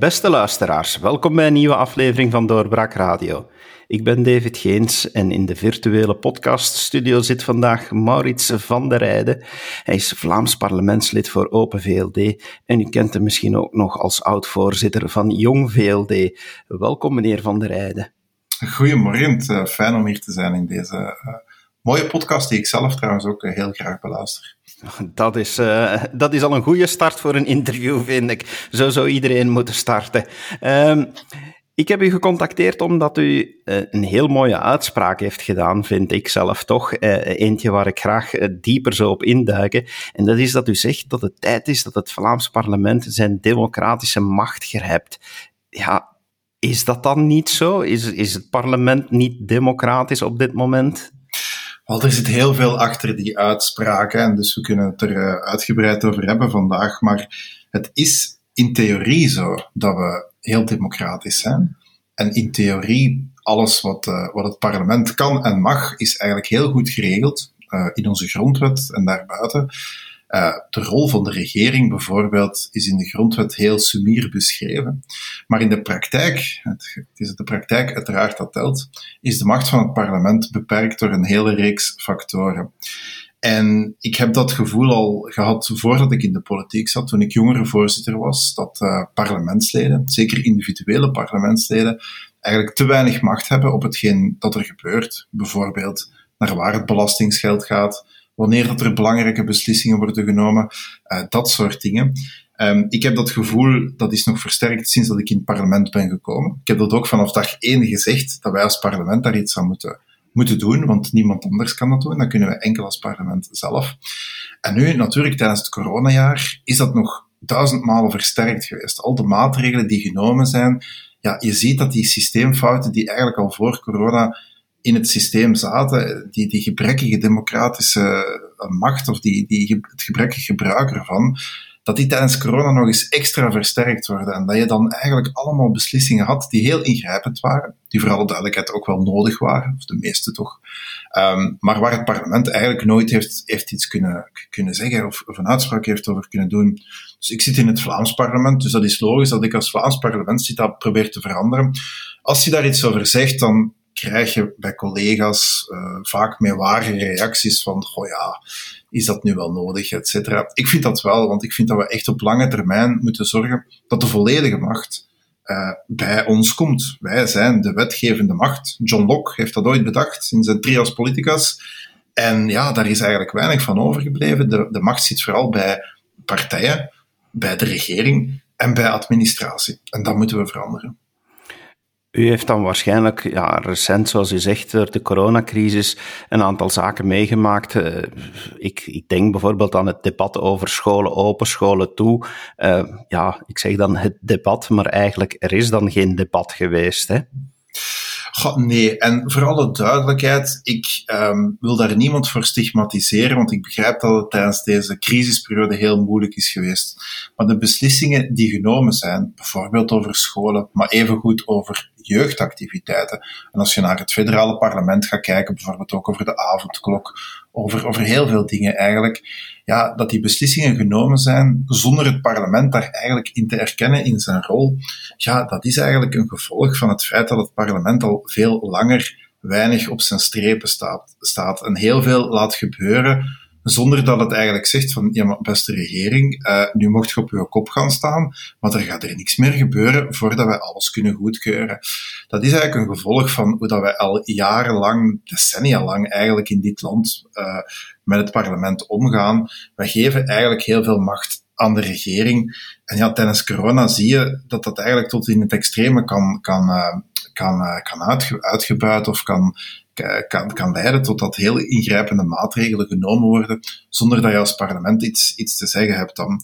Beste luisteraars, welkom bij een nieuwe aflevering van Doorbraak Radio. Ik ben David Geens en in de virtuele podcaststudio zit vandaag Maurits van der Rijden. Hij is Vlaams parlementslid voor Open VLD en u kent hem misschien ook nog als oud-voorzitter van Jong VLD. Welkom meneer van der Rijden. Goedemorgen, fijn om hier te zijn in deze uh, mooie podcast die ik zelf trouwens ook uh, heel graag beluister. Dat is, uh, dat is al een goede start voor een interview, vind ik. Zo zou iedereen moeten starten. Um, ik heb u gecontacteerd omdat u uh, een heel mooie uitspraak heeft gedaan, vind ik zelf toch. Eentje waar ik graag dieper zou op induiken. En dat is dat u zegt dat het tijd is dat het Vlaams parlement zijn democratische macht grijpt. Ja, is dat dan niet zo? Is, is het parlement niet democratisch op dit moment? Wel, er zit heel veel achter die uitspraken, en dus we kunnen het er uh, uitgebreid over hebben vandaag. Maar het is in theorie zo dat we heel democratisch zijn. En in theorie, alles wat, uh, wat het parlement kan en mag, is eigenlijk heel goed geregeld uh, in onze grondwet en daarbuiten. Uh, de rol van de regering bijvoorbeeld is in de grondwet heel sumier beschreven. Maar in de praktijk, het, het is de praktijk uiteraard dat telt, is de macht van het parlement beperkt door een hele reeks factoren. En ik heb dat gevoel al gehad voordat ik in de politiek zat, toen ik jongerenvoorzitter was, dat uh, parlementsleden, zeker individuele parlementsleden, eigenlijk te weinig macht hebben op hetgeen dat er gebeurt. Bijvoorbeeld naar waar het belastingsgeld gaat, wanneer dat er belangrijke beslissingen worden genomen, uh, dat soort dingen. Um, ik heb dat gevoel, dat is nog versterkt sinds dat ik in het parlement ben gekomen. Ik heb dat ook vanaf dag één gezegd, dat wij als parlement daar iets aan moeten, moeten doen, want niemand anders kan dat doen. Dat kunnen we enkel als parlement zelf. En nu, natuurlijk, tijdens het coronajaar is dat nog duizend malen versterkt geweest. Al de maatregelen die genomen zijn, ja, je ziet dat die systeemfouten die eigenlijk al voor corona in het systeem zaten, die, die gebrekkige democratische eh, macht of die, die, het gebrekkige gebruik ervan, dat die tijdens corona nog eens extra versterkt worden. En dat je dan eigenlijk allemaal beslissingen had die heel ingrijpend waren, die voor alle duidelijkheid ook wel nodig waren, of de meeste toch. Um, maar waar het parlement eigenlijk nooit heeft, heeft iets kunnen, kunnen zeggen of, of een uitspraak heeft over kunnen doen. Dus ik zit in het Vlaams parlement, dus dat is logisch dat ik als Vlaams parlement zit dat probeer te veranderen. Als je daar iets over zegt, dan krijg je bij collega's uh, vaak meewarige reacties van, oh ja, is dat nu wel nodig, et cetera. Ik vind dat wel, want ik vind dat we echt op lange termijn moeten zorgen dat de volledige macht uh, bij ons komt. Wij zijn de wetgevende macht. John Locke heeft dat ooit bedacht in zijn trias politicas. En ja, daar is eigenlijk weinig van overgebleven. De, de macht zit vooral bij partijen, bij de regering en bij administratie. En dat moeten we veranderen. U heeft dan waarschijnlijk ja, recent, zoals u zegt, door de coronacrisis een aantal zaken meegemaakt. Uh, ik, ik denk bijvoorbeeld aan het debat over scholen open, scholen toe. Uh, ja, ik zeg dan het debat, maar eigenlijk er is dan geen debat geweest. Hè? God, nee, en voor alle duidelijkheid, ik um, wil daar niemand voor stigmatiseren, want ik begrijp dat het tijdens deze crisisperiode heel moeilijk is geweest. Maar de beslissingen die genomen zijn, bijvoorbeeld over scholen, maar evengoed over jeugdactiviteiten. En als je naar het federale parlement gaat kijken, bijvoorbeeld ook over de avondklok, over, over heel veel dingen eigenlijk, ja, dat die beslissingen genomen zijn zonder het parlement daar eigenlijk in te erkennen in zijn rol, ja, dat is eigenlijk een gevolg van het feit dat het parlement al veel langer weinig op zijn strepen staat, staat en heel veel laat gebeuren zonder dat het eigenlijk zegt van, ja, maar beste regering, uh, nu mocht je op uw kop gaan staan, maar er gaat er niks meer gebeuren voordat wij alles kunnen goedkeuren. Dat is eigenlijk een gevolg van hoe dat wij al jarenlang, decennia lang eigenlijk in dit land uh, met het parlement omgaan. Wij geven eigenlijk heel veel macht aan de regering. En ja, tijdens corona zie je dat dat eigenlijk tot in het extreme kan, kan, uh, kan, kan uitge uitgebuit of kan, kan, kan leiden tot dat heel ingrijpende maatregelen genomen worden, zonder dat je als parlement iets, iets te zeggen hebt dan.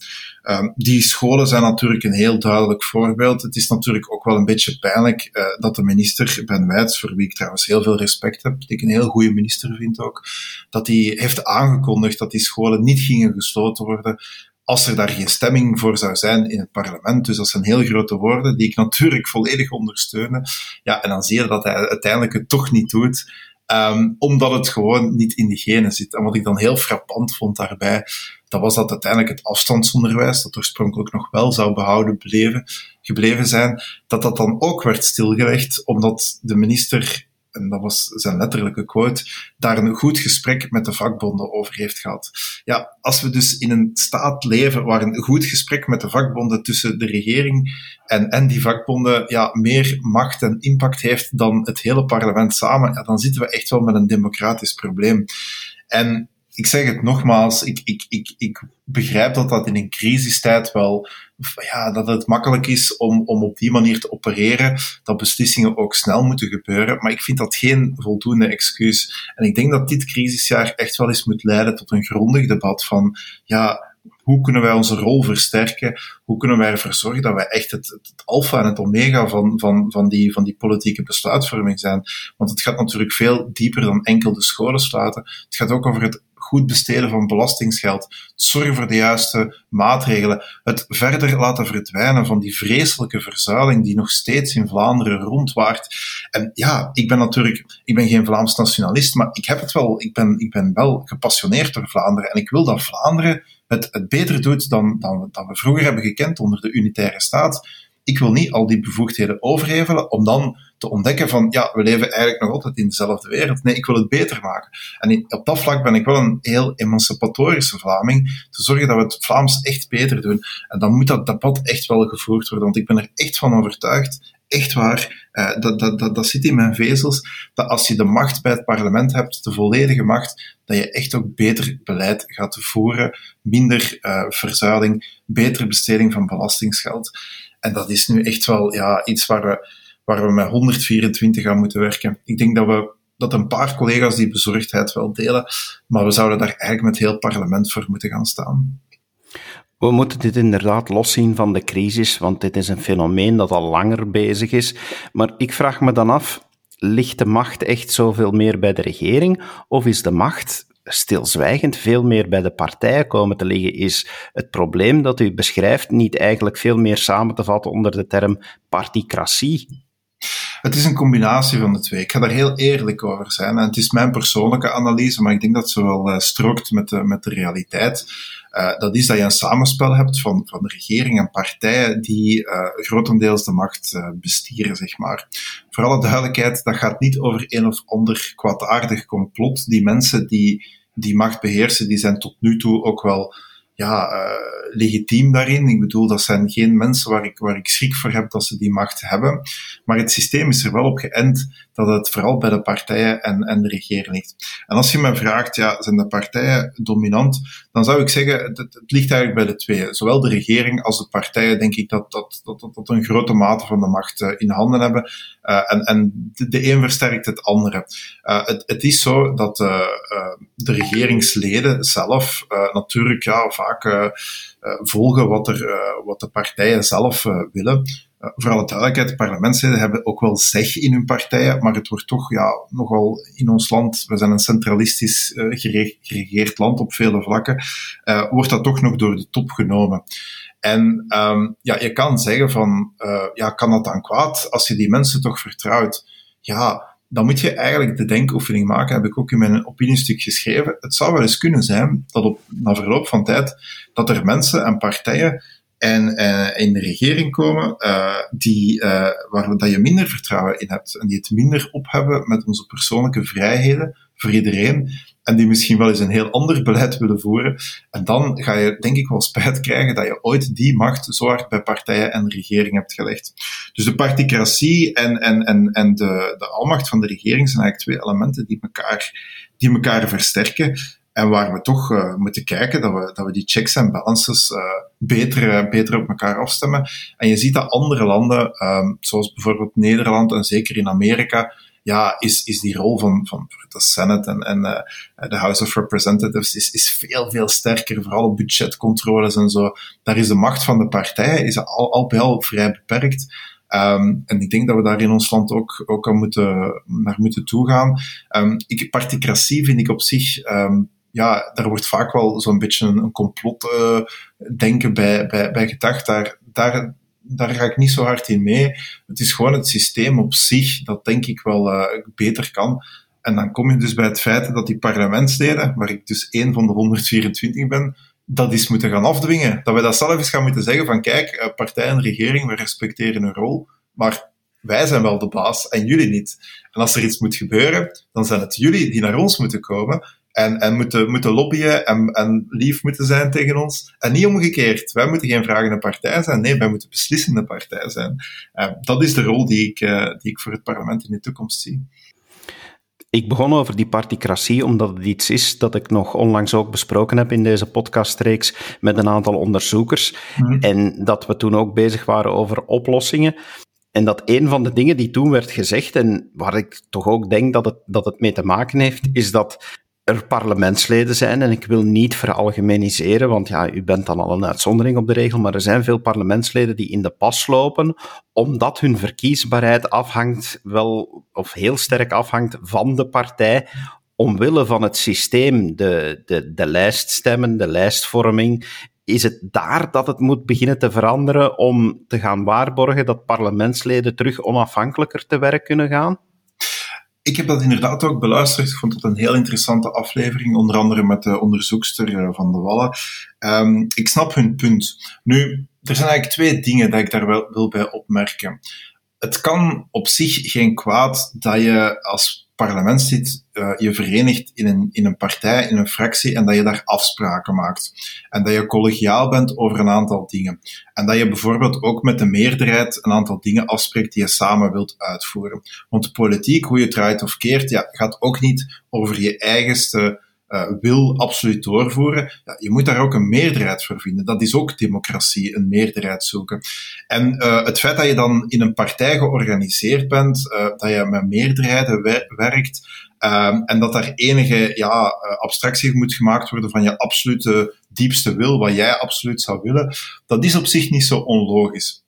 Um, die scholen zijn natuurlijk een heel duidelijk voorbeeld. Het is natuurlijk ook wel een beetje pijnlijk uh, dat de minister Ben Wijts, voor wie ik trouwens heel veel respect heb, die ik een heel goede minister vind ook, dat die heeft aangekondigd dat die scholen niet gingen gesloten worden als er daar geen stemming voor zou zijn in het parlement. Dus dat zijn heel grote woorden die ik natuurlijk volledig ondersteun. Ja, en dan zie je dat hij uiteindelijk het toch niet doet. Um, omdat het gewoon niet in de genen zit. En wat ik dan heel frappant vond daarbij, dat was dat uiteindelijk het afstandsonderwijs, dat oorspronkelijk nog wel zou behouden bleven, gebleven zijn, dat dat dan ook werd stilgelegd, omdat de minister en dat was zijn letterlijke quote, daar een goed gesprek met de vakbonden over heeft gehad. Ja, als we dus in een staat leven waar een goed gesprek met de vakbonden tussen de regering en, en die vakbonden ja, meer macht en impact heeft dan het hele parlement samen, ja, dan zitten we echt wel met een democratisch probleem. En ik zeg het nogmaals, ik, ik, ik, ik begrijp dat dat in een crisistijd wel, ja, dat het makkelijk is om, om op die manier te opereren, dat beslissingen ook snel moeten gebeuren, maar ik vind dat geen voldoende excuus. En ik denk dat dit crisisjaar echt wel eens moet leiden tot een grondig debat van, ja, hoe kunnen wij onze rol versterken? Hoe kunnen wij ervoor zorgen dat wij echt het, het alfa en het omega van, van, van, die, van die politieke besluitvorming zijn? Want het gaat natuurlijk veel dieper dan enkel de scholen sluiten. Het gaat ook over het goed besteden van belastingsgeld, zorgen voor de juiste maatregelen, het verder laten verdwijnen van die vreselijke verzuiling die nog steeds in Vlaanderen rondwaart. En ja, ik ben natuurlijk, ik ben geen Vlaams nationalist, maar ik heb het wel, ik ben, ik ben wel gepassioneerd door Vlaanderen en ik wil dat Vlaanderen het, het beter doet dan, dan, dan we vroeger hebben gekend onder de unitaire staat. Ik wil niet al die bevoegdheden overhevelen om dan te ontdekken van, ja, we leven eigenlijk nog altijd in dezelfde wereld. Nee, ik wil het beter maken. En op dat vlak ben ik wel een heel emancipatorische Vlaming, te zorgen dat we het Vlaams echt beter doen. En dan moet dat debat echt wel gevoerd worden, want ik ben er echt van overtuigd, echt waar, uh, dat, dat, dat, dat zit in mijn vezels, dat als je de macht bij het parlement hebt, de volledige macht, dat je echt ook beter beleid gaat voeren, minder uh, verzuiling, betere besteding van belastingsgeld. En dat is nu echt wel ja, iets waar we waar we met 124 aan moeten werken. Ik denk dat we dat een paar collega's die bezorgdheid wel delen, maar we zouden daar eigenlijk met heel parlement voor moeten gaan staan. We moeten dit inderdaad loszien van de crisis, want dit is een fenomeen dat al langer bezig is. Maar ik vraag me dan af, ligt de macht echt zoveel meer bij de regering, of is de macht stilzwijgend veel meer bij de partijen komen te liggen? Is het probleem dat u beschrijft niet eigenlijk veel meer samen te vatten onder de term particratie? Het is een combinatie van de twee. Ik ga daar heel eerlijk over zijn. En het is mijn persoonlijke analyse, maar ik denk dat ze wel uh, strookt met de, met de realiteit. Uh, dat is dat je een samenspel hebt van, van de regering en partijen die uh, grotendeels de macht bestieren, zeg maar. Voor alle duidelijkheid, dat gaat niet over een of ander kwaadaardig complot. Die mensen die die macht beheersen, die zijn tot nu toe ook wel ja, uh, legitiem daarin. Ik bedoel, dat zijn geen mensen waar ik, waar ik schrik voor heb dat ze die macht hebben. Maar het systeem is er wel op geënt dat het vooral bij de partijen en, en de regering ligt. En als je me vraagt, ja, zijn de partijen dominant? Dan zou ik zeggen, het, het ligt eigenlijk bij de twee. Zowel de regering als de partijen, denk ik, dat, dat, dat, dat, een grote mate van de macht uh, in handen hebben. Uh, en en de, een versterkt het andere. Uh, het, het is zo dat de regeringsleden zelf natuurlijk ja, vaak volgen wat, er, wat de partijen zelf willen. Uh, voor alle duidelijkheid, de parlementsleden hebben ook wel zeg in hun partijen, maar het wordt toch ja, nogal in ons land, we zijn een centralistisch uh, geregeerd land op vele vlakken, uh, wordt dat toch nog door de top genomen. En um, ja, je kan zeggen van, ja, kan dat dan kwaad als je die mensen toch vertrouwt? Ja, dan moet je eigenlijk de denkoefening maken, heb ik ook in mijn opiniestuk geschreven. Het zou wel eens kunnen zijn dat op, na verloop van tijd, dat er mensen en partijen en uh, in de regering komen uh, die, uh, waar dat je minder vertrouwen in hebt en die het minder op hebben met onze persoonlijke vrijheden voor iedereen en die misschien wel eens een heel ander beleid willen voeren. En dan ga je denk ik wel spijt krijgen dat je ooit die macht zo hard bij partijen en regering hebt gelegd. Dus de particratie en, en, en, en de, de almacht van de regering zijn eigenlijk twee elementen die elkaar, die elkaar versterken. En waar we toch uh, moeten kijken dat we, dat we die checks en balances uh, beter, uh, beter op elkaar afstemmen. En je ziet dat andere landen, um, zoals bijvoorbeeld Nederland en zeker in Amerika, ja, is, is die rol van, van de Senate en, en de House of Representatives is, is veel, veel sterker, vooral op budgetcontroles en zo. Daar is de macht van de partijen is al, al al vrij beperkt. Um, en ik denk dat we daar in ons land ook, ook aan moeten, naar moeten toegaan. Um, ik, particratie vind ik op zich um, ja, daar wordt vaak wel zo'n beetje een, complot uh, denken bij, bij, bij gedacht. Daar, daar, daar ga ik niet zo hard in mee. Het is gewoon het systeem op zich dat denk ik wel uh, beter kan. En dan kom je dus bij het feit dat die parlementsleden, waar ik dus één van de 124 ben, dat is moeten gaan afdwingen. Dat wij dat zelf eens gaan moeten zeggen van kijk, eh, partij en regering, we respecteren hun rol, maar wij zijn wel de baas en jullie niet. En als er iets moet gebeuren, dan zijn het jullie die naar ons moeten komen en, en moeten, moeten lobbyen en, en lief moeten zijn tegen ons. En niet omgekeerd. Wij moeten geen vragende partij zijn. Nee, wij moeten beslissende partij zijn. Uh, dat is de rol die ik, uh, die ik voor het parlement in de toekomst zie. Ik begon over die particratie omdat het iets is dat ik nog onlangs ook besproken heb in deze podcastreeks met een aantal onderzoekers. Mm. En dat we toen ook bezig waren over oplossingen. En dat een van de dingen die toen werd gezegd, en waar ik toch ook denk dat het, dat het mee te maken heeft, is dat er parlementsleden zijn, en ik wil niet veralgemeniseren, want ja, u bent dan al een uitzondering op de regel, maar er zijn veel parlementsleden die in de pas lopen, omdat hun verkiesbaarheid afhangt, wel, of heel sterk afhangt van de partij, omwille van het systeem, de, de, de lijststemmen, de lijstvorming. Is het daar dat het moet beginnen te veranderen om te gaan waarborgen dat parlementsleden terug onafhankelijker te werk kunnen gaan? Ik heb dat inderdaad ook beluisterd. Ik vond het een heel interessante aflevering, onder andere met de onderzoekster eh, van de Wallen. Um, ik snap hun punt. Nu, er zijn eigenlijk twee dingen dat ik daar wel wil bij opmerken. Het kan op zich geen kwaad dat je als parlementslid uh, je verenigt in een, in een partij, in een fractie, en dat je daar afspraken maakt. En dat je collegiaal bent over een aantal dingen. En dat je bijvoorbeeld ook met de meerderheid een aantal dingen afspreekt die je samen wilt uitvoeren. Want de politiek, hoe je draait of keert, ja, gaat ook niet over je eigenste uh, wil absoluut doorvoeren, ja, je moet daar ook een meerderheid voor vinden. Dat is ook democratie, een meerderheid zoeken. En uh, het feit dat je dan in een partij georganiseerd bent, uh, dat je met meerderheden werkt, um, en dat daar enige ja, abstractie moet gemaakt worden van je absolute diepste wil, wat jij absoluut zou willen, dat is op zich niet zo onlogisch.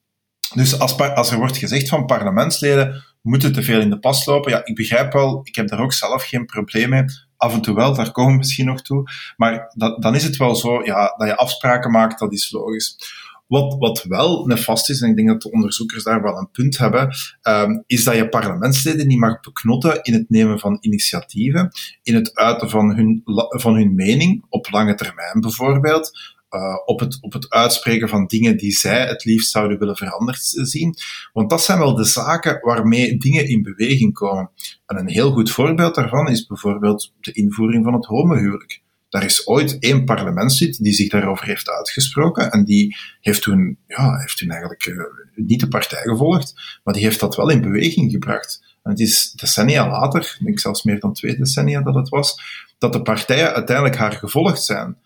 Dus als, als er wordt gezegd van parlementsleden moeten te veel in de pas lopen, ja, ik begrijp wel, ik heb daar ook zelf geen probleem mee af en toe wel, daar komen we misschien nog toe. Maar dat, dan is het wel zo, ja, dat je afspraken maakt, dat is logisch. Wat, wat wel nefast is, en ik denk dat de onderzoekers daar wel een punt hebben, um, is dat je parlementsleden niet mag beknotten in het nemen van initiatieven, in het uiten van hun, van hun mening, op lange termijn bijvoorbeeld, uh, op, het, op het uitspreken van dingen die zij het liefst zouden willen veranderd zien. Want dat zijn wel de zaken waarmee dingen in beweging komen. En een heel goed voorbeeld daarvan is bijvoorbeeld de invoering van het homohuwelijk. Daar is ooit één parlementslid die zich daarover heeft uitgesproken en die heeft toen, ja, heeft toen eigenlijk uh, niet de partij gevolgd, maar die heeft dat wel in beweging gebracht. En het is decennia later, ik denk zelfs meer dan twee decennia dat het was, dat de partijen uiteindelijk haar gevolgd zijn.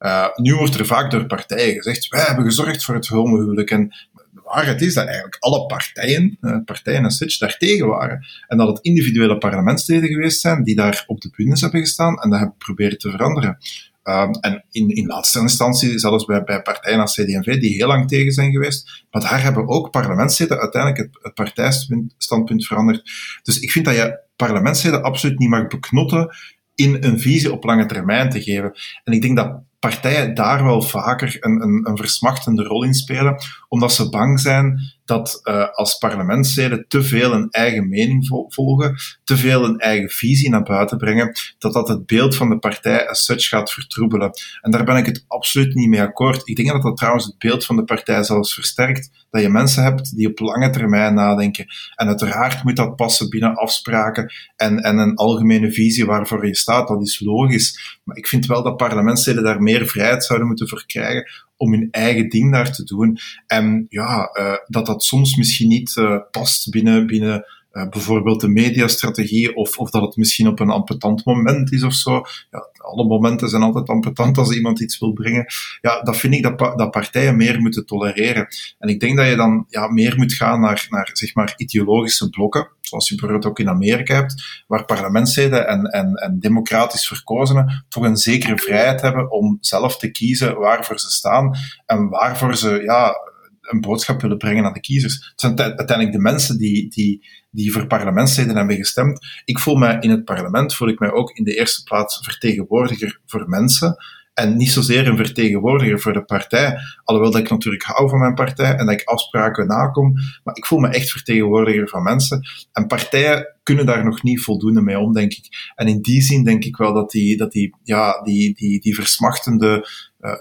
Uh, nu wordt er vaak door partijen gezegd, wij hebben gezorgd voor het homohuwelijk. En de waarheid is dat eigenlijk alle partijen, uh, partijen en such, daartegen waren. En dat het individuele parlementsleden geweest zijn die daar op de bühnes hebben gestaan en dat hebben proberen te veranderen. Um, en in, in laatste instantie, zelfs bij, bij partijen als CD&V, die heel lang tegen zijn geweest, maar daar hebben ook parlementsleden uiteindelijk het, het partijstandpunt veranderd. Dus ik vind dat je parlementsleden absoluut niet mag beknotten in een visie op lange termijn te geven. En ik denk dat partijen daar wel vaker een, een, een versmachtende rol in spelen, omdat ze bang zijn dat uh, als parlementsleden te veel een eigen mening volgen, te veel een eigen visie naar buiten brengen, dat dat het beeld van de partij as such gaat vertroebelen. En daar ben ik het absoluut niet mee akkoord. Ik denk dat dat trouwens het beeld van de partij zelfs versterkt, dat je mensen hebt die op lange termijn nadenken. En uiteraard moet dat passen binnen afspraken en, en een algemene visie waarvoor je staat, dat is logisch. Maar ik vind wel dat parlementsleden daar meer vrijheid zouden moeten verkrijgen om hun eigen ding daar te doen. En ja, uh, dat dat soms misschien niet uh, past binnen, binnen uh, bijvoorbeeld de mediastrategie, of, of dat het misschien op een ampetant moment is of zo. Ja, alle momenten zijn altijd ampetant als iemand iets wil brengen. Ja, dat vind ik dat, dat partijen meer moeten tolereren. En ik denk dat je dan ja, meer moet gaan naar, naar zeg maar ideologische blokken, zoals je bijvoorbeeld ook in Amerika hebt, waar parlementsleden en, en, en democratisch verkozenen toch een zekere vrijheid hebben om zelf te kiezen waarvoor ze staan en waarvoor ze ja, een boodschap willen brengen aan de kiezers. Het zijn uiteindelijk de mensen die, die, die voor parlementsleden hebben gestemd. Ik voel mij in het parlement, voel ik mij ook in de eerste plaats vertegenwoordiger voor mensen. En niet zozeer een vertegenwoordiger voor de partij. Alhoewel dat ik natuurlijk hou van mijn partij en dat ik afspraken nakom. Maar ik voel me echt vertegenwoordiger van mensen. En partijen kunnen daar nog niet voldoende mee om, denk ik. En in die zin denk ik wel dat die, dat die, ja, die, die, die versmachtende, uh,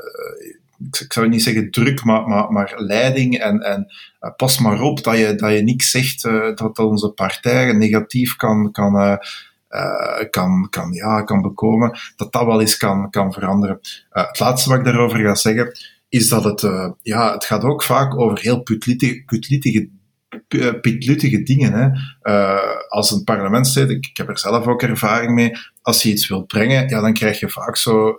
ik zou niet zeggen druk, maar, maar, maar leiding en, en uh, pas maar op dat je, dat je niks zegt uh, dat onze partij negatief kan, kan, kan, kan, ja, kan bekomen, dat dat wel eens kan, kan veranderen. het laatste wat ik daarover ga zeggen, is dat het, ja, het gaat ook vaak over heel putlittige, putlittige pitluttige dingen. Hè. Uh, als een parlementslid, ik, ik, heb er zelf ook ervaring mee, als je iets wilt brengen, ja, dan krijg je vaak zo, uh,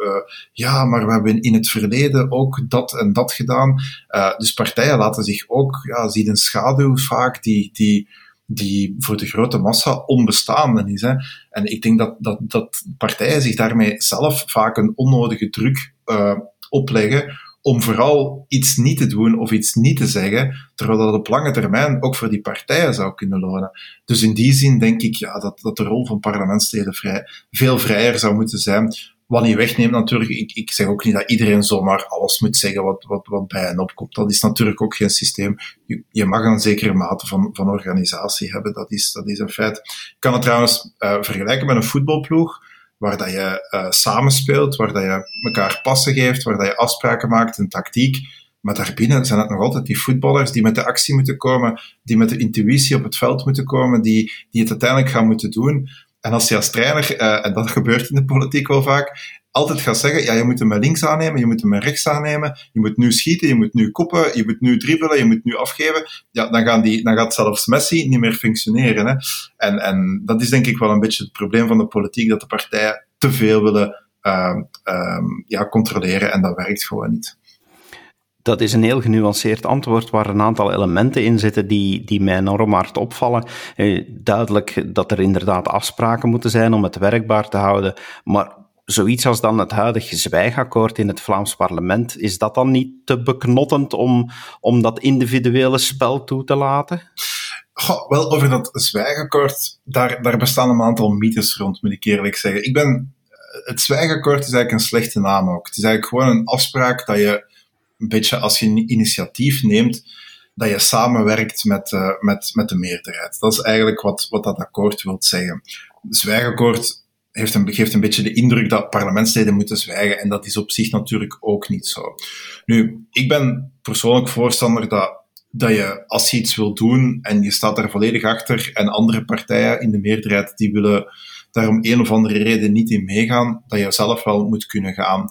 ja, maar we hebben in het verleden ook dat en dat gedaan. Uh, dus partijen laten zich ook, ja, zien een schaduw vaak die, die, die voor de grote massa onbestaande is. Hè. En ik denk dat, dat, dat partijen zich daarmee zelf vaak een onnodige druk opleggen om vooral iets niet te doen of iets niet te zeggen, terwijl dat op lange termijn ook voor die partijen zou kunnen lonen. Dus in die zin denk ik ja, dat, dat de rol van parlementsleden vrij, veel vrijer zou moeten zijn. Wat niet wegneemt natuurlijk, ik, ik zeg ook niet dat iedereen zomaar alles moet zeggen wat, wat, wat bij hen opkomt. Dat is natuurlijk ook geen systeem. Je, je mag een zekere mate van, van organisatie hebben, dat is, dat is een feit. Ik kan het trouwens uh, vergelijken met een voetbalploeg waar dat je uh, samenspeelt, waar dat je elkaar passen geeft, waar dat je afspraken maakt, een tactiek. Maar daarbinnen zijn het nog altijd die voetballers die met de actie moeten komen, die met de intuïtie op het veld moeten komen, die, die het uiteindelijk gaan moeten doen. En als je als trainer, uh, en dat gebeurt in de politiek wel vaak, altijd gaat zeggen, ja, je moet hem met links aannemen, je moet hem met rechts aannemen, je moet nu schieten, je moet nu koppen, je moet nu dribbelen, je moet nu afgeven, ja, dan, gaan die, dan gaat zelfs Messi niet meer functioneren. Hè. En, en dat is denk ik wel een beetje het probleem van de politiek, dat de partijen te veel willen uh, uh, ja, controleren en dat werkt gewoon niet. Dat is een heel genuanceerd antwoord waar een aantal elementen in zitten die, die mij enorm hard opvallen. Eh, duidelijk dat er inderdaad afspraken moeten zijn om het werkbaar te houden, maar zoiets als dan het huidige zwijgakkoord in het Vlaams parlement, is dat dan niet te beknottend om, om dat individuele spel toe te laten? Goh, wel, over dat zwijgakkoord, daar, daar bestaan een aantal mythes rond, moet ik eerlijk zeggen. Ik ben, het zwijgakkoord is eigenlijk een slechte naam ook. Het is eigenlijk gewoon een afspraak dat je een beetje, als je een initiatief neemt, dat je samenwerkt met, uh, met, met de meerderheid. Dat is eigenlijk wat, wat dat akkoord wil zeggen. Het zwijgakkoord heeft een, geeft een beetje de indruk dat parlementsleden moeten zwijgen. En dat is op zich natuurlijk ook niet zo. Nu, ik ben persoonlijk voorstander dat, dat je, als je iets wil doen en je staat daar volledig achter en andere partijen in de meerderheid die willen daar om een of andere reden niet in meegaan, dat je zelf wel moet kunnen gaan.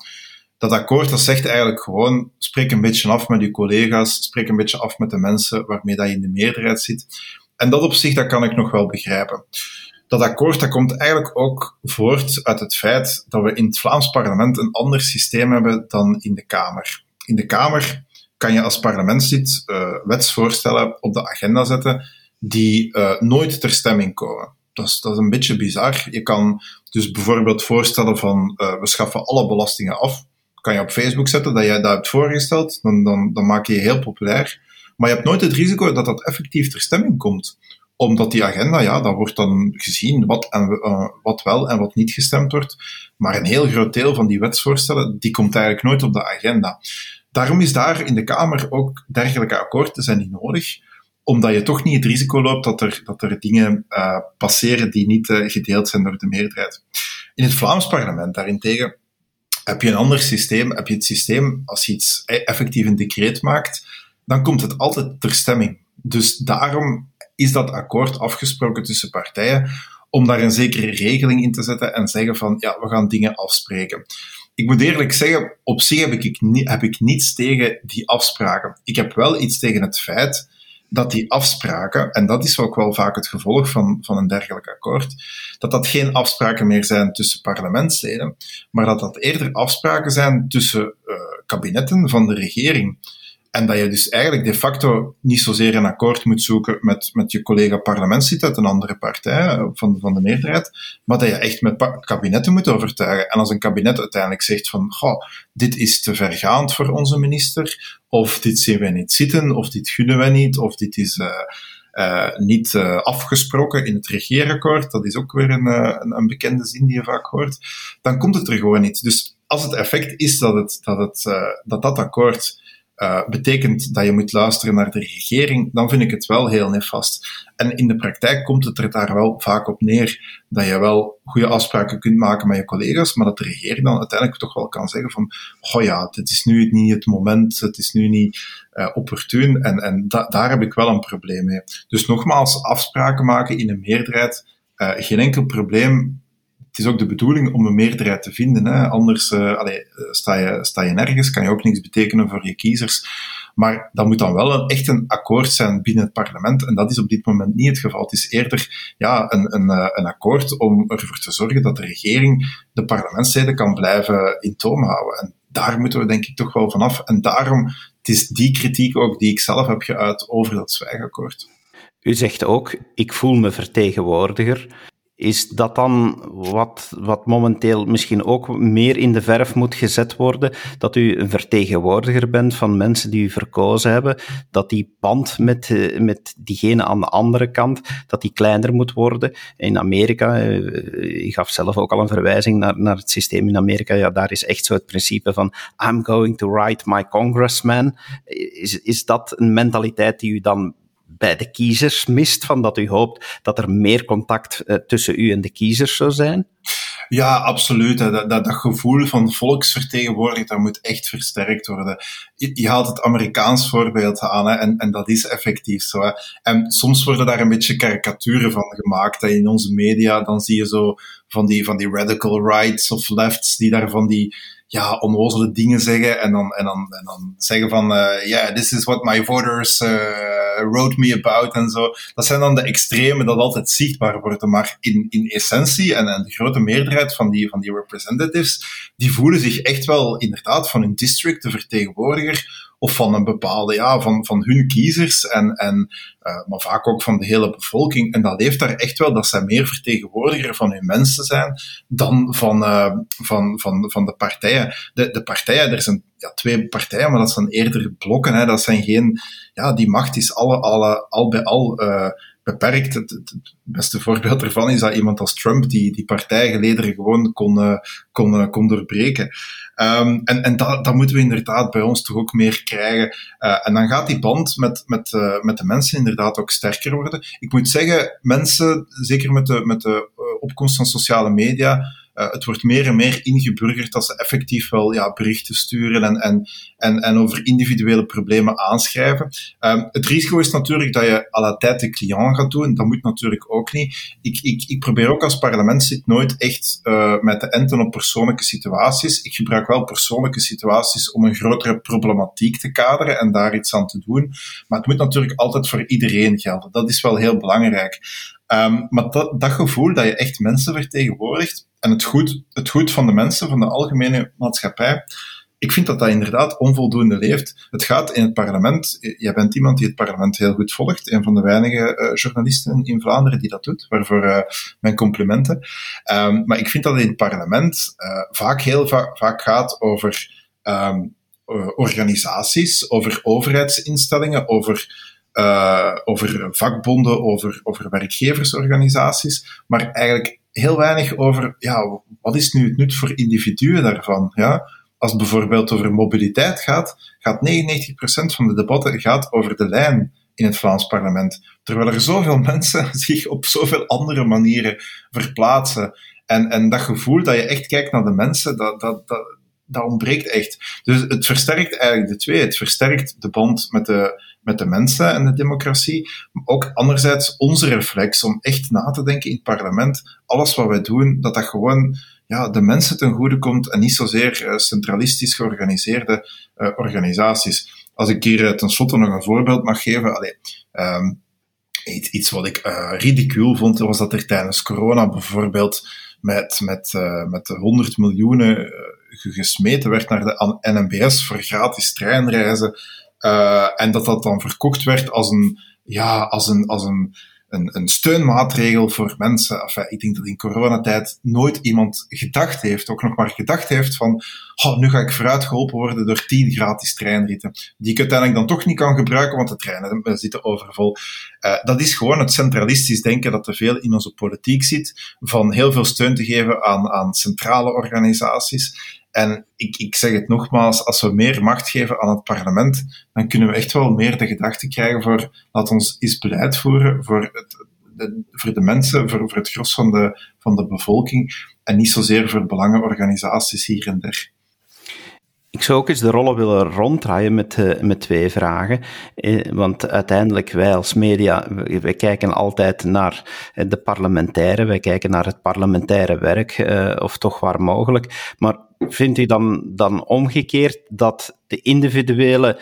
Dat akkoord, dat zegt eigenlijk gewoon, spreek een beetje af met je collega's, spreek een beetje af met de mensen waarmee dat je in de meerderheid zit. En dat op zich, dat kan ik nog wel begrijpen dat akkoord dat komt eigenlijk ook voort uit het feit dat we in het Vlaams parlement een ander systeem hebben dan in de Kamer. In de Kamer kan je als parlementslid uh, wetsvoorstellen op de agenda zetten die uh, nooit ter stemming komen. Dat is, dat is een beetje bizar. Je kan dus bijvoorbeeld voorstellen van uh, we schaffen alle belastingen af. Kan je op Facebook zetten dat jij dat hebt voorgesteld, dan, dan, dan maak je je heel populair. Maar je hebt nooit het risico dat dat effectief ter stemming komt omdat die agenda, ja, dat wordt dan gezien wat, en, uh, wat wel en wat niet gestemd wordt. Maar een heel groot deel van die wetsvoorstellen, die komt eigenlijk nooit op de agenda. Daarom is daar in de Kamer ook dergelijke akkoorden zijn niet nodig omdat je toch niet het risico loopt dat er, dat er dingen uh, passeren die niet uh, gedeeld zijn door de meerderheid. In het Vlaams parlement daarentegen heb je een ander systeem. Heb je het systeem, als je iets effectief een decreet maakt, dan komt het altijd ter stemming. Dus daarom is dat akkoord afgesproken tussen partijen om daar een zekere regeling in te zetten en zeggen van ja, we gaan dingen afspreken. Ik moet eerlijk zeggen, op zich heb ik, heb ik niets tegen die afspraken. Ik heb wel iets tegen het feit dat die afspraken, en dat is ook wel vaak het gevolg van, van een dergelijk akkoord, dat dat geen afspraken meer zijn tussen parlementsleden, maar dat dat eerder afspraken zijn tussen uh, kabinetten van de regering. En dat je dus eigenlijk de facto niet zozeer een akkoord moet zoeken met, met je collega parlementslid uit een andere partij, van, van de meerderheid, maar dat je echt met kabinetten moet overtuigen. En als een kabinet uiteindelijk zegt van, goh, dit is te vergaand voor onze minister, of dit zien wij niet zitten, of dit gunnen wij niet, of dit is uh, uh, niet uh, afgesproken in het regeerakkoord, dat is ook weer een, een, een bekende zin die je vaak hoort, dan komt het er gewoon niet. Dus als het effect is dat het, dat, het, dat, dat akkoord uh, betekent dat je moet luisteren naar de regering, dan vind ik het wel heel nefast. En in de praktijk komt het er daar wel vaak op neer dat je wel goede afspraken kunt maken met je collega's, maar dat de regering dan uiteindelijk toch wel kan zeggen van, oh ja, het is nu niet het moment, het is nu niet uh, opportun, en, en da daar heb ik wel een probleem mee. Dus nogmaals, afspraken maken in een meerderheid, uh, geen enkel probleem, het is ook de bedoeling om een meerderheid te vinden. Hè. Anders uh, allee, sta, je, sta je nergens, kan je ook niks betekenen voor je kiezers. Maar dat moet dan wel een, echt een akkoord zijn binnen het parlement. En dat is op dit moment niet het geval. Het is eerder ja, een, een, eh, een akkoord om ervoor te zorgen dat de regering de parlementsleden kan blijven in toom houden. En daar moeten we denk ik toch wel vanaf. En daarom, het is die kritiek ook die ik zelf heb geuit over dat zwijgakkoord. U zegt ook, ik voel me vertegenwoordiger. Is dat dan wat, wat momenteel misschien ook meer in de verf moet gezet worden? Dat u een vertegenwoordiger bent van mensen die u verkozen hebben, dat die band met, eh, met diegene aan de andere kant, dat die kleiner moet worden. In Amerika, je eh, gaf zelf ook al een verwijzing naar, naar het systeem in Amerika, ja, daar is echt zo het principe van I'm going to write my congressman. Is, is dat een mentaliteit die u dan bij de kiezers mist, van dat u hoopt dat er meer contact uh, tussen u en de kiezers zou zijn? Ja, absoluut. Dat, dat, gevoel van volksvertegenwoordiging, dat moet echt versterkt worden. Je, haalt het Amerikaans voorbeeld aan, en, en dat is effectief zo. En soms worden daar een beetje karikaturen van gemaakt. In onze media, dan zie je zo van die, van die radical rights of lefts, die daar van die ja, onnozele dingen zeggen en dan, en dan, en dan zeggen van, ja, uh, yeah, this is what my voters uh, wrote me about en zo. Dat zijn dan de extremen dat altijd zichtbaar worden, maar in, in essentie en, en de grote meerderheid van die, van die representatives, die voelen zich echt wel inderdaad van hun district de vertegenwoordiger of van een bepaalde, ja, van, van hun kiezers en, en uh, maar vaak ook van de hele bevolking. En dat leeft daar echt wel dat zij meer vertegenwoordiger van hun mensen zijn dan van, uh, van, van, van de partijen. De, de partijen, er zijn ja, twee partijen, maar dat zijn eerder blokken. Hè. Dat zijn geen, ja, die macht is alle, alle, al bij al uh, beperkt. Het, beste voorbeeld ervan is dat iemand als Trump die, die partijgelederen gewoon kon, kon, kon doorbreken. Um, en en dat, dat moeten we inderdaad bij ons toch ook meer krijgen. Uh, en dan gaat die band met, met, met de mensen inderdaad ook sterker worden. Ik moet zeggen, mensen, zeker met de, met de opkomst van sociale media, uh, het wordt meer en meer ingeburgerd dat ze effectief wel ja, berichten sturen en, en, en, en over individuele problemen aanschrijven. Um, het risico is natuurlijk dat je à la tijd de client gaat doen. Dat moet natuurlijk ook niet. Ik, ik, ik probeer ook als parlementslid nooit echt uh, met te enten op persoonlijke situaties. Ik gebruik wel persoonlijke situaties om een grotere problematiek te kaderen en daar iets aan te doen. Maar het moet natuurlijk altijd voor iedereen gelden. Dat is wel heel belangrijk. Um, maar dat gevoel dat je echt mensen vertegenwoordigt en het goed, het goed van de mensen, van de algemene maatschappij, ik vind dat dat inderdaad onvoldoende leeft. Het gaat in het parlement, jij bent iemand die het parlement heel goed volgt, een van de weinige uh, journalisten in Vlaanderen die dat doet, waarvoor uh, mijn complimenten. Um, maar ik vind dat in het parlement vaak heel va vaak gaat over um, organisaties, over overheidsinstellingen, over over vakbonden, over, over werkgeversorganisaties, maar eigenlijk heel weinig over, ja, wat is nu het nut voor individuen daarvan? Ja? Als het bijvoorbeeld over mobiliteit gaat, gaat 99% van de debatten gaat over de lijn in het Vlaams parlement. Terwijl er zoveel mensen zich op zoveel andere manieren verplaatsen. En, en dat gevoel dat je echt kijkt naar de mensen, dat, dat, dat, dat ontbreekt echt. Dus het versterkt eigenlijk de twee. Het versterkt de band met de, met de mensen en de democratie. Maar ook anderzijds onze reflex om echt na te denken in het parlement. Alles wat wij doen, dat dat gewoon ja, de mensen ten goede komt en niet zozeer uh, centralistisch georganiseerde uh, organisaties. Als ik hier uh, tenslotte nog een voorbeeld mag geven. Allee, um, iets, iets wat ik uh, ridicuul vond, was dat er tijdens corona bijvoorbeeld met, met, met de 100 miljoenen gesmeten werd naar de NMBS voor gratis treinreizen. Uh, en dat dat dan verkocht werd als een, ja, als een, als een, een, een steunmaatregel voor mensen. Enfin, ik denk dat in coronatijd nooit iemand gedacht heeft, ook nog maar gedacht heeft van, oh, nu ga ik vooruit geholpen worden door tien gratis treinritten, die ik uiteindelijk dan toch niet kan gebruiken, want de treinen zitten overvol. Uh, dat is gewoon het centralistisch denken dat te veel in onze politiek zit, van heel veel steun te geven aan, aan centrale organisaties En ik, ik zeg het nogmaals, als we meer macht geven aan het parlement, dan kunnen we echt wel meer de gedachte krijgen voor, laat ons eens beleid voeren voor, het, de, voor de mensen, voor, voor het gros van de, van de bevolking, en niet zozeer voor belangenorganisaties hier en daar. Ik zou ook eens de rollen willen ronddraaien met, uh, met twee vragen. Eh, want uiteindelijk, wij als media, wij kijken altijd naar de parlementaire, wij kijken naar het parlementaire werk, uh, of toch waar mogelijk. Maar vindt u dan, dan omgekeerd dat de individuele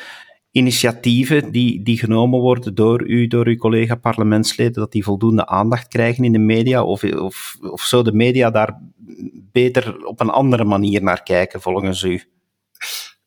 initiatieven die, die genomen worden door u, door uw collega-parlementsleden, dat die voldoende aandacht krijgen in de media? Of, of, of zou de media daar beter op een andere manier naar kijken, volgens u?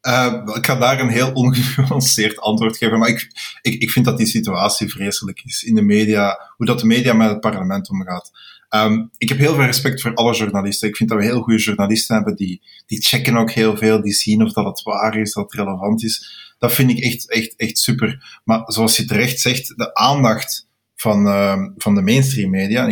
Uh, ik ga daar een heel ongenuanceerd antwoord geven, maar ik, ik, ik vind dat die situatie vreselijk is in de media, hoe dat de media met het parlement omgaat. Um, ik heb heel veel respect voor alle journalisten. Ik vind dat we heel goede journalisten hebben, die, die checken ook heel veel, die zien of dat het waar is, dat het relevant is. Dat vind ik echt, echt, echt super. Maar zoals je terecht zegt, de aandacht van, uh, van de mainstream media,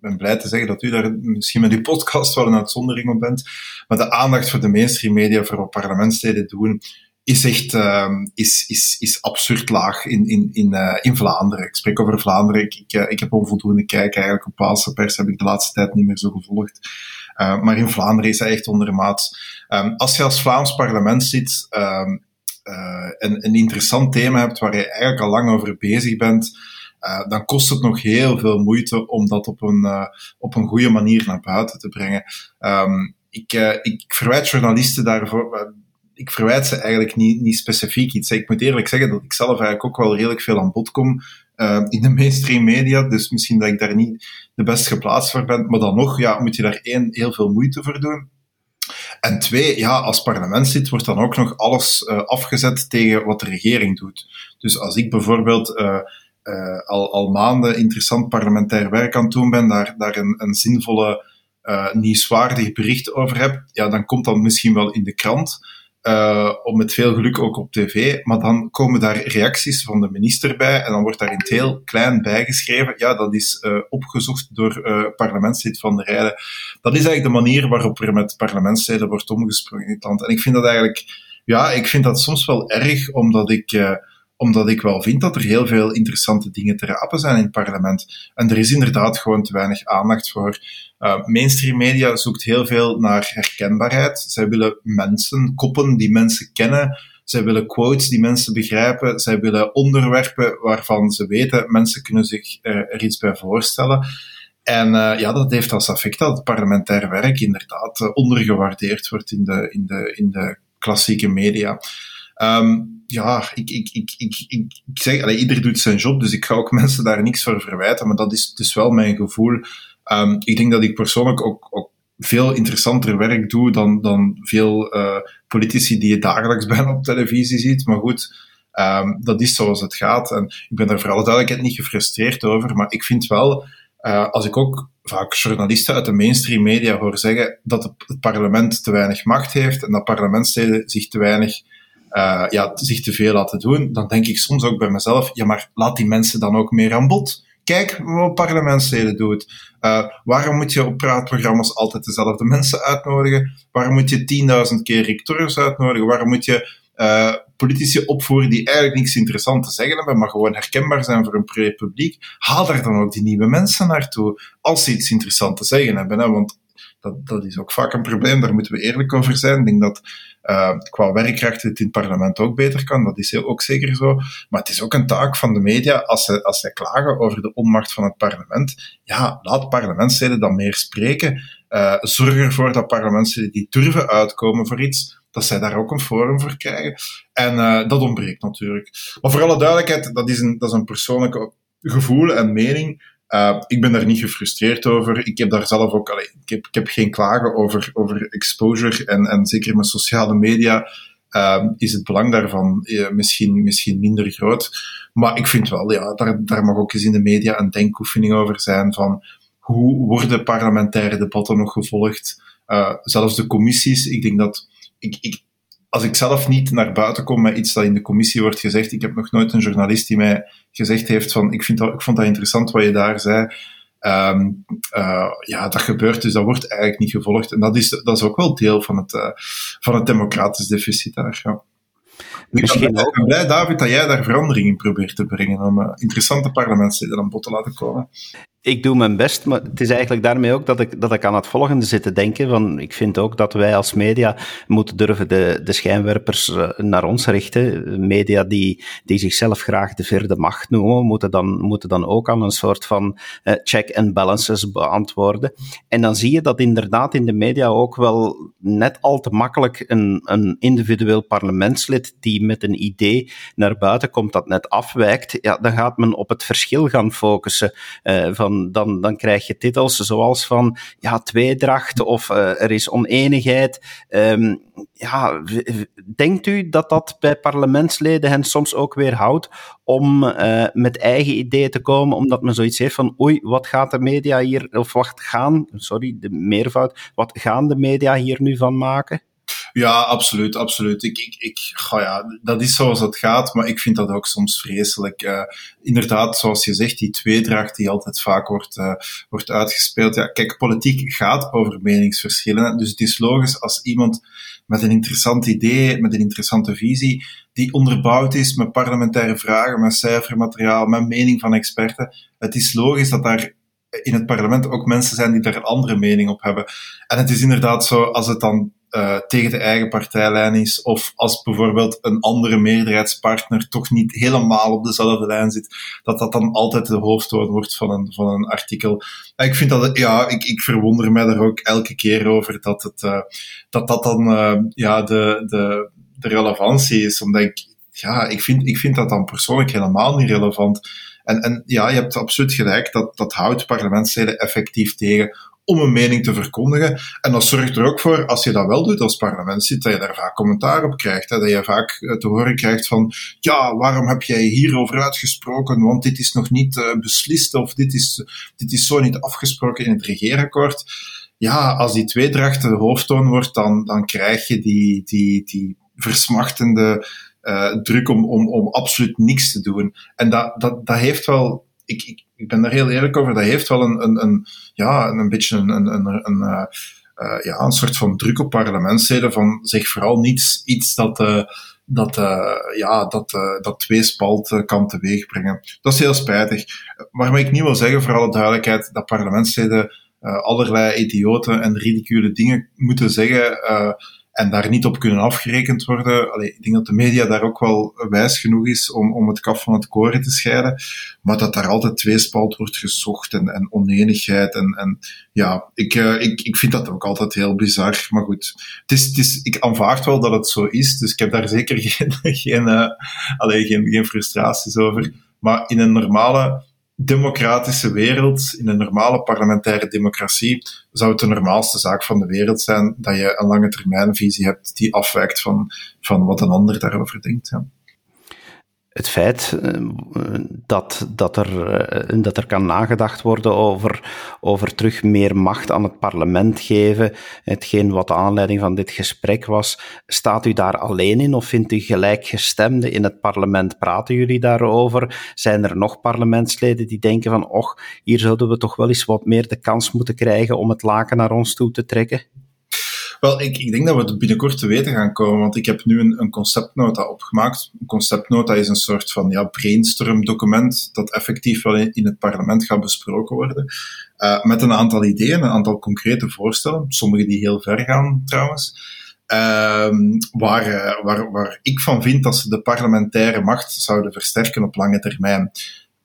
ben blij te zeggen dat u daar misschien met uw podcast wel een uitzondering op bent. Maar de aandacht voor de mainstream media, voor wat parlementsleden doen, is echt uh, is, is, is absurd laag in, in, in, uh, in Vlaanderen. Ik spreek over Vlaanderen. Ik, ik, ik heb onvoldoende kijk eigenlijk op Waalse pers, heb ik de laatste tijd niet meer zo gevolgd. Uh, maar in Vlaanderen is hij echt ondermaats. Um, als je als Vlaams parlement zit um, en een interessant thema hebt waar je eigenlijk al lang over bezig bent, uh, dan kost het nog heel veel moeite om dat op een, uh, op een goede manier naar buiten te brengen. Um, ik, uh, ik verwijt journalisten daarvoor. Ik verwijt ze eigenlijk niet, niet specifiek iets. Ik moet eerlijk zeggen dat ik zelf eigenlijk ook wel redelijk veel aan bod kom in de mainstream media. Dus misschien dat ik daar niet de best geplaatst voor ben. Maar dan nog ja, moet je daar één, heel veel moeite voor doen. En twee, ja, als parlementslid wordt dan ook nog alles afgezet tegen wat de regering doet. Dus als ik bijvoorbeeld uh, al, al maanden interessant parlementair werk aan het doen ben, daar, daar een, een zinvolle, uh, nieuwswaardig bericht over heb, ja, dan komt dat misschien wel in de krant. Uh, om met veel geluk ook op tv, maar dan komen daar reacties van de minister bij en dan wordt daar in het heel klein bijgeschreven, ja, dat is uh, opgezocht door uh, parlementslid Van de Rijden. Dat is eigenlijk de manier waarop er met parlementsleden wordt omgesprongen in het land. En ik vind dat eigenlijk, ja, ik vind dat soms wel erg, omdat ik omdat ik wel vind dat er heel veel interessante dingen te rapen zijn in het parlement. En er is inderdaad gewoon te weinig aandacht voor. Uh, mainstream media zoekt heel veel naar herkenbaarheid. Zij willen mensen, koppen die mensen kennen. Zij willen quotes die mensen begrijpen. Zij willen onderwerpen waarvan ze weten mensen kunnen zich er iets bij voorstellen. En uh, ja, dat heeft als effect dat het parlementair werk inderdaad ondergewaardeerd wordt in de, in de, in de klassieke media. Um, ja, ik, ik, ik, ik, ik, zeg, allee, ieder doet zijn job, dus ik ga ook mensen daar niks voor verwijten, maar dat is dus wel mijn gevoel. Um, ik denk dat ik persoonlijk ook, ook veel interessanter werk doe dan, dan veel uh, politici die je dagelijks bijna op televisie ziet. Maar goed, um, dat is zoals het gaat. En ik ben daar voor alle duidelijkheid niet gefrustreerd over, maar ik vind wel, uh, als ik ook vaak journalisten uit de mainstream media hoor zeggen dat het parlement te weinig macht heeft en dat parlementsleden zich te weinig uh, ja, zich te veel laten doen, dan denk ik soms ook bij mezelf, ja, maar laat die mensen dan ook meer aan bod. Kijk wat parlementsleden doet. Uh, waarom moet je op praatprogramma's altijd dezelfde mensen uitnodigen? Waarom moet je 10.000 keer rectors uitnodigen? Waarom moet je uh, politici opvoeren die eigenlijk niks interessant te zeggen hebben, maar gewoon herkenbaar zijn voor een breed publiek? Haal daar dan ook die nieuwe mensen naartoe, als ze iets interessants te zeggen hebben. Hè? Want dat, dat is ook vaak een probleem, daar moeten we eerlijk over zijn. Ik denk dat uh, qua werkkracht het in het parlement ook beter kan, dat is ook zeker zo. Maar het is ook een taak van de media, als ze, als zij klagen over de onmacht van het parlement, ja, laat parlementsleden dan meer spreken. Uh, zorg ervoor dat parlementsleden die durven uitkomen voor iets, dat zij daar ook een forum voor krijgen. En uh, dat ontbreekt natuurlijk. Maar voor alle duidelijkheid, dat is een, dat is een persoonlijk gevoel en mening. Uh, ik ben daar niet gefrustreerd over. Ik heb daar zelf ook, allee, ik, heb, ik heb geen klagen over, over exposure en, en zeker met sociale media uh, is het belang daarvan uh, misschien, misschien minder groot. Maar ik vind wel, ja, daar, daar mag ook eens in de media een denkoefening over zijn van hoe worden parlementaire debatten nog gevolgd? Uh, zelfs de commissies, ik denk dat ik, ik, als ik zelf niet naar buiten kom met iets dat in de commissie wordt gezegd, ik heb nog nooit een journalist die mij gezegd heeft van, ik, vind dat, ik vond dat interessant wat je daar zei, Um, uh, ja, dat gebeurt, dus dat wordt eigenlijk niet gevolgd. En dat is, dat is ook wel deel van het, uh, van het democratisch deficit daar. Ja. Misschien ik ben blij, David, dat jij daar verandering in probeert te brengen om uh, interessante parlementsleden aan bod te laten komen ik doe mijn best, maar het is eigenlijk daarmee ook dat ik, dat ik aan het volgende zit te denken. Van, ik vind ook dat wij als media moeten durven de, de schijnwerpers eh, naar ons richten. Media die, die zichzelf graag de vierde macht noemen, moeten dan, moeten dan ook aan een soort van uh, check and balances beantwoorden. En dan zie je dat inderdaad in de media ook wel net al te makkelijk een, een individueel parlementslid die met een idee naar buiten komt dat net afwijkt, ja, dan gaat men op het verschil gaan focussen uh, van dan, dan krijg je titels zoals van ja, tweedracht of uh, er is oneenigheid. Um, ja, denkt u dat dat bij parlementsleden hen soms ook weer houdt om uh, met eigen ideeën te komen, omdat men zoiets heeft van oei, wat gaat de media hier, of wat gaan, sorry, de meervoud, wat gaan de media hier nu van maken? Ja, absoluut, absoluut. Ik, ik, ik, oh ja, dat is zoals het gaat, maar ik vind dat ook soms vreselijk. Uh, inderdaad, zoals je zegt, die tweedracht die altijd vaak wordt, uh, wordt uitgespeeld. Ja, kijk, politiek gaat over meningsverschillen. Dus het is logisch als iemand met een interessant idee, met een interessante visie, die onderbouwd is met parlementaire vragen, met cijfermateriaal, met mening van experten. Het is logisch dat daar in het parlement ook mensen zijn die daar een andere mening op hebben. En het is inderdaad zo, als het dan uh, tegen de eigen partijlijn is, of als bijvoorbeeld een andere meerderheidspartner toch niet helemaal op dezelfde lijn zit, dat dat dan altijd de hoofdtoon wordt van een, van een artikel. En ik vind dat, ja, ik, ik verwonder mij daar ook elke keer over dat het, uh, dat, dat dan uh, ja, de, de, de relevantie is. Omdat ik, ja, ik vind, ik vind dat dan persoonlijk helemaal niet relevant. En, en ja, je hebt absoluut gelijk, dat, dat houdt parlementsleden effectief tegen om een mening te verkondigen. En dat zorgt er ook voor, als je dat wel doet als parlementslid, dat je daar vaak commentaar op krijgt. Hè? Dat je vaak eh, te horen krijgt van, ja, waarom heb jij hierover uitgesproken? Want dit is nog niet uh, beslist of dit is, dit is zo niet afgesproken in het regeerakkoord. Ja, als die tweedracht de hoofdtoon wordt, dan, dan krijg je die, die, die versmachtende uh, druk om, om, om absoluut niks te doen. En dat, dat, dat heeft wel ik, ik, ik ben daar heel eerlijk over, dat heeft wel een, een, een ja, een beetje een, een, een, een uh, uh, ja, een soort van druk op parlementsleden van zeg vooral niets, iets dat, uh, dat, ja, dat, dat tweespalt kan teweegbrengen. Dat is heel spijtig. Maar wat ik niet wil zeggen, voor alle duidelijkheid, dat parlementsleden allerlei idioten en ridicule dingen moeten zeggen en daar niet op kunnen afgerekend worden. Allee, ik denk dat de media daar ook wel wijs genoeg is om, om het kaf van het koren te scheiden, maar dat daar altijd tweespalt wordt gezocht en, en oneenigheid. En, en ja, ik, uh, ik, ik vind dat ook altijd heel bizar. Maar goed, het is, het is, ik aanvaard wel dat het zo is, dus ik heb daar zeker geen, geen, uh, geen, geen frustraties over. Maar in een normale democratische wereld, in een normale parlementaire democratie, zou het de normaalste zaak van de wereld zijn dat je een lange termijnvisie hebt die afwijkt van, van wat een ander daarover denkt. Ja het feit eh, dat, dat, er, eh, dat er kan nagedacht worden over, over terug meer macht aan het parlement geven, hetgeen wat de aanleiding van dit gesprek was, staat u daar alleen in of vindt u gelijkgestemden in het parlement? Praten jullie daarover? Zijn er nog parlementsleden die denken van, och, hier zouden we toch wel eens wat meer de kans moeten krijgen om het laken naar ons toe te trekken? Wel, ik, ik denk dat we het binnenkort te weten gaan komen, want ik heb nu een, een conceptnota opgemaakt. Een conceptnota is een soort van ja, brainstorm document dat effectief wel in, het parlement gaat besproken worden. Uh, met een aantal ideeën, een aantal concrete voorstellen, sommige die heel ver gaan trouwens. Uh, waar, uh, waar, waar ik van vind dat ze de parlementaire macht zouden versterken op lange termijn.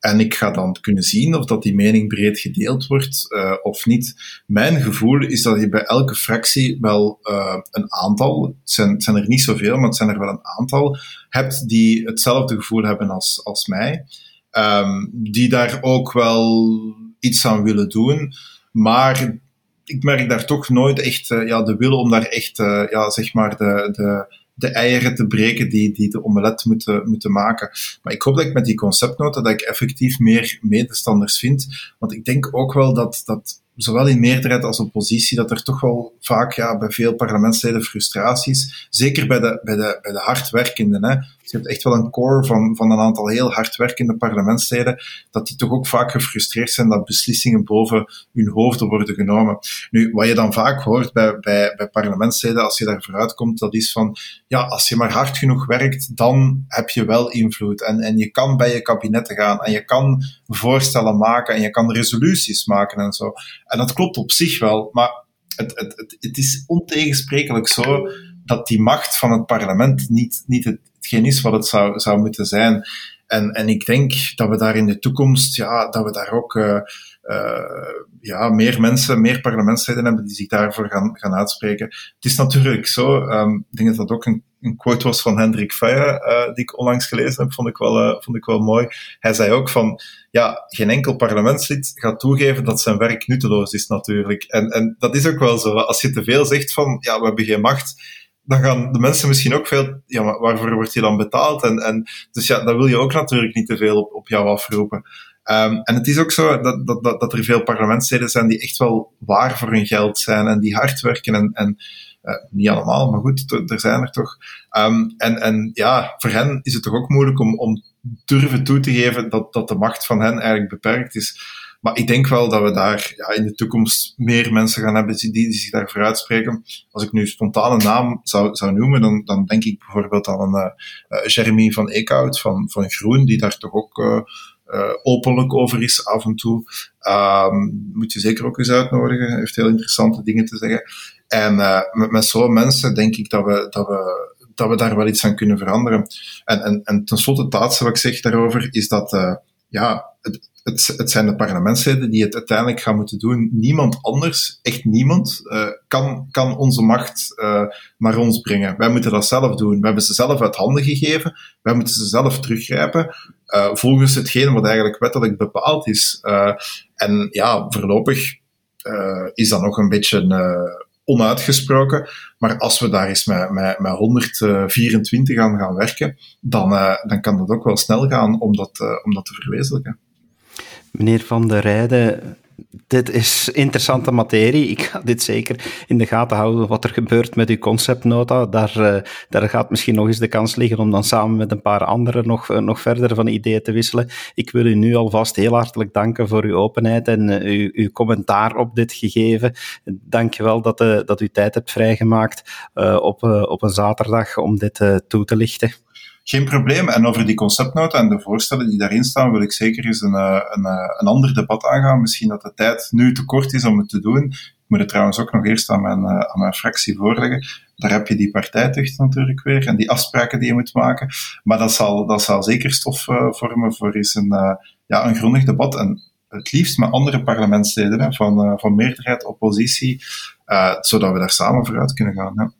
En ik ga dan kunnen zien of dat die mening breed gedeeld wordt uh, of niet. Mijn gevoel is dat je bij elke fractie wel uh, een aantal, het zijn, zijn er niet zoveel, maar het zijn er wel een aantal, hebt die hetzelfde gevoel hebben als, als mij. Um, die daar ook wel iets aan willen doen. Maar ik merk daar toch nooit echt uh, ja, de wil om daar echt ja, zeg maar de, de, de eieren te breken die, die de omelet moeten, moeten maken. Maar ik hoop dat ik met die conceptnota dat ik effectief meer medestanders vind. Want ik denk ook wel dat, dat zowel in meerderheid als oppositie, dat er toch wel vaak ja, bij veel parlementsleden frustraties, zeker bij de, bij de, bij de hardwerkenden. Hè. Je hebt echt wel een core van, van een aantal heel hardwerkende parlementsleden, dat die toch ook vaak gefrustreerd zijn dat beslissingen boven hun hoofden worden genomen. Nu, wat je dan vaak hoort bij, bij, bij parlementsleden, als je daar vooruit komt, dat is van, ja, als je maar hard genoeg werkt, dan heb je wel invloed. En, en je kan bij je kabinetten gaan en je kan voorstellen maken en je kan resoluties maken en zo. En dat klopt op zich wel, maar het, het, het, het is ontegensprekelijk zo dat die macht van het parlement niet, niet hetgeen is wat het zou, zou moeten zijn. En, en ik denk dat we daar in de toekomst, ja, dat we daar ook uh, uh, ja, meer mensen, meer parlementsleden hebben die zich daarvoor gaan, gaan uitspreken. Het is natuurlijk zo, um, ik denk dat dat ook een, een quote was van Hendrik Feijen, uh, die ik onlangs gelezen heb, vond ik, wel, vond ik wel mooi. Hij zei ook van, ja, geen enkel parlementslid gaat toegeven dat zijn werk nutteloos is natuurlijk. En, en dat is ook wel zo. Als je te veel zegt van, ja, we hebben geen macht, dan gaan de mensen misschien ook veel, ja, maar waarvoor wordt je dan betaald? En, en, dus ja, dan wil je ook natuurlijk niet te veel op, op jou afroepen. Um, en het is ook zo dat, dat, dat, dat er veel parlementsleden zijn die echt wel waar voor hun geld zijn en die hard werken en, en uh, niet allemaal, maar goed, er zijn er toch. Um, en, en ja, voor hen is het toch ook moeilijk om, om durven toe te geven dat, dat de macht van hen eigenlijk beperkt is. Maar ik denk wel dat we daar ja, in de toekomst meer mensen gaan hebben die, die zich daarvoor uitspreken. Als ik nu spontaan een naam zou, zou noemen, dan, dan denk ik bijvoorbeeld aan een uh, Jeremy van Eekhout van, van Groen, die daar toch ook uh, openlijk over is af en toe. Um, moet je zeker ook eens uitnodigen. Heeft heel interessante dingen te zeggen. En met, met zo'n mensen denk ik dat we, dat we dat we daar wel iets aan kunnen veranderen. En, en, en tenslotte, het laatste wat ik zeg daarover is dat, ja, het, het, het, zijn de parlementsleden die het uiteindelijk gaan moeten doen. Niemand anders, echt niemand, uh, kan, kan onze macht uh, naar ons brengen. Wij moeten dat zelf doen. We hebben ze zelf uit handen gegeven. Wij moeten ze zelf teruggrijpen. Uh, volgens hetgeen wat eigenlijk wettelijk bepaald is. en ja, voorlopig is dat nog een beetje onuitgesproken. Maar als we daar eens met, met, met 124 aan gaan werken, dan, dan kan dat ook wel snel gaan om dat, om dat te verwezenlijken. Meneer Van der Rijden, dit is interessante materie. Ik ga dit zeker in de gaten houden wat er gebeurt met uw conceptnota. Daar, uh, daar gaat misschien nog eens de kans liggen om dan samen met een paar anderen nog, uh, nog verder van ideeën te wisselen. Ik wil u nu alvast heel hartelijk danken voor uw openheid en uh, uw, uw, commentaar op dit gegeven. Dank je wel dat, dat u tijd hebt vrijgemaakt op, op een zaterdag om dit toe te lichten. Geen probleem. En over die conceptnota en de voorstellen die daarin staan, wil ik zeker eens een, eh, een, eh, een ander debat aangaan. Misschien dat de tijd nu te kort is om het te doen. Ik moet het trouwens ook nog eerst aan mijn, uh, aan mijn fractie voorleggen. Daar heb je die partijtucht natuurlijk weer en die afspraken die je moet maken. Maar dat zal, dat zal zeker stof vormen voor eens een, ja, een grondig debat. En het liefst met andere parlementsleden, van, van meerderheid, oppositie, zodat we daar samen vooruit kunnen gaan.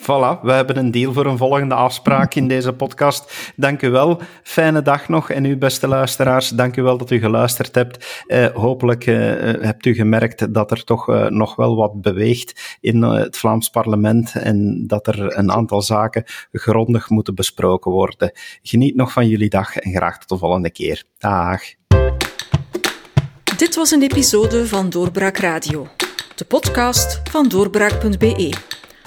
Voilà, we hebben een deal voor een volgende afspraak in deze podcast. Dank u wel. Fijne dag nog. En u, beste luisteraars, dank u wel dat u geluisterd hebt. Uh, hopelijk uh, hebt u gemerkt dat er toch nog wel wat beweegt in het Vlaams parlement en dat er een aantal zaken grondig moeten besproken worden. Geniet nog van jullie dag en graag tot de volgende keer. Dag. Dit was een episode van Doorbraak Radio, de podcast van doorbraak.be.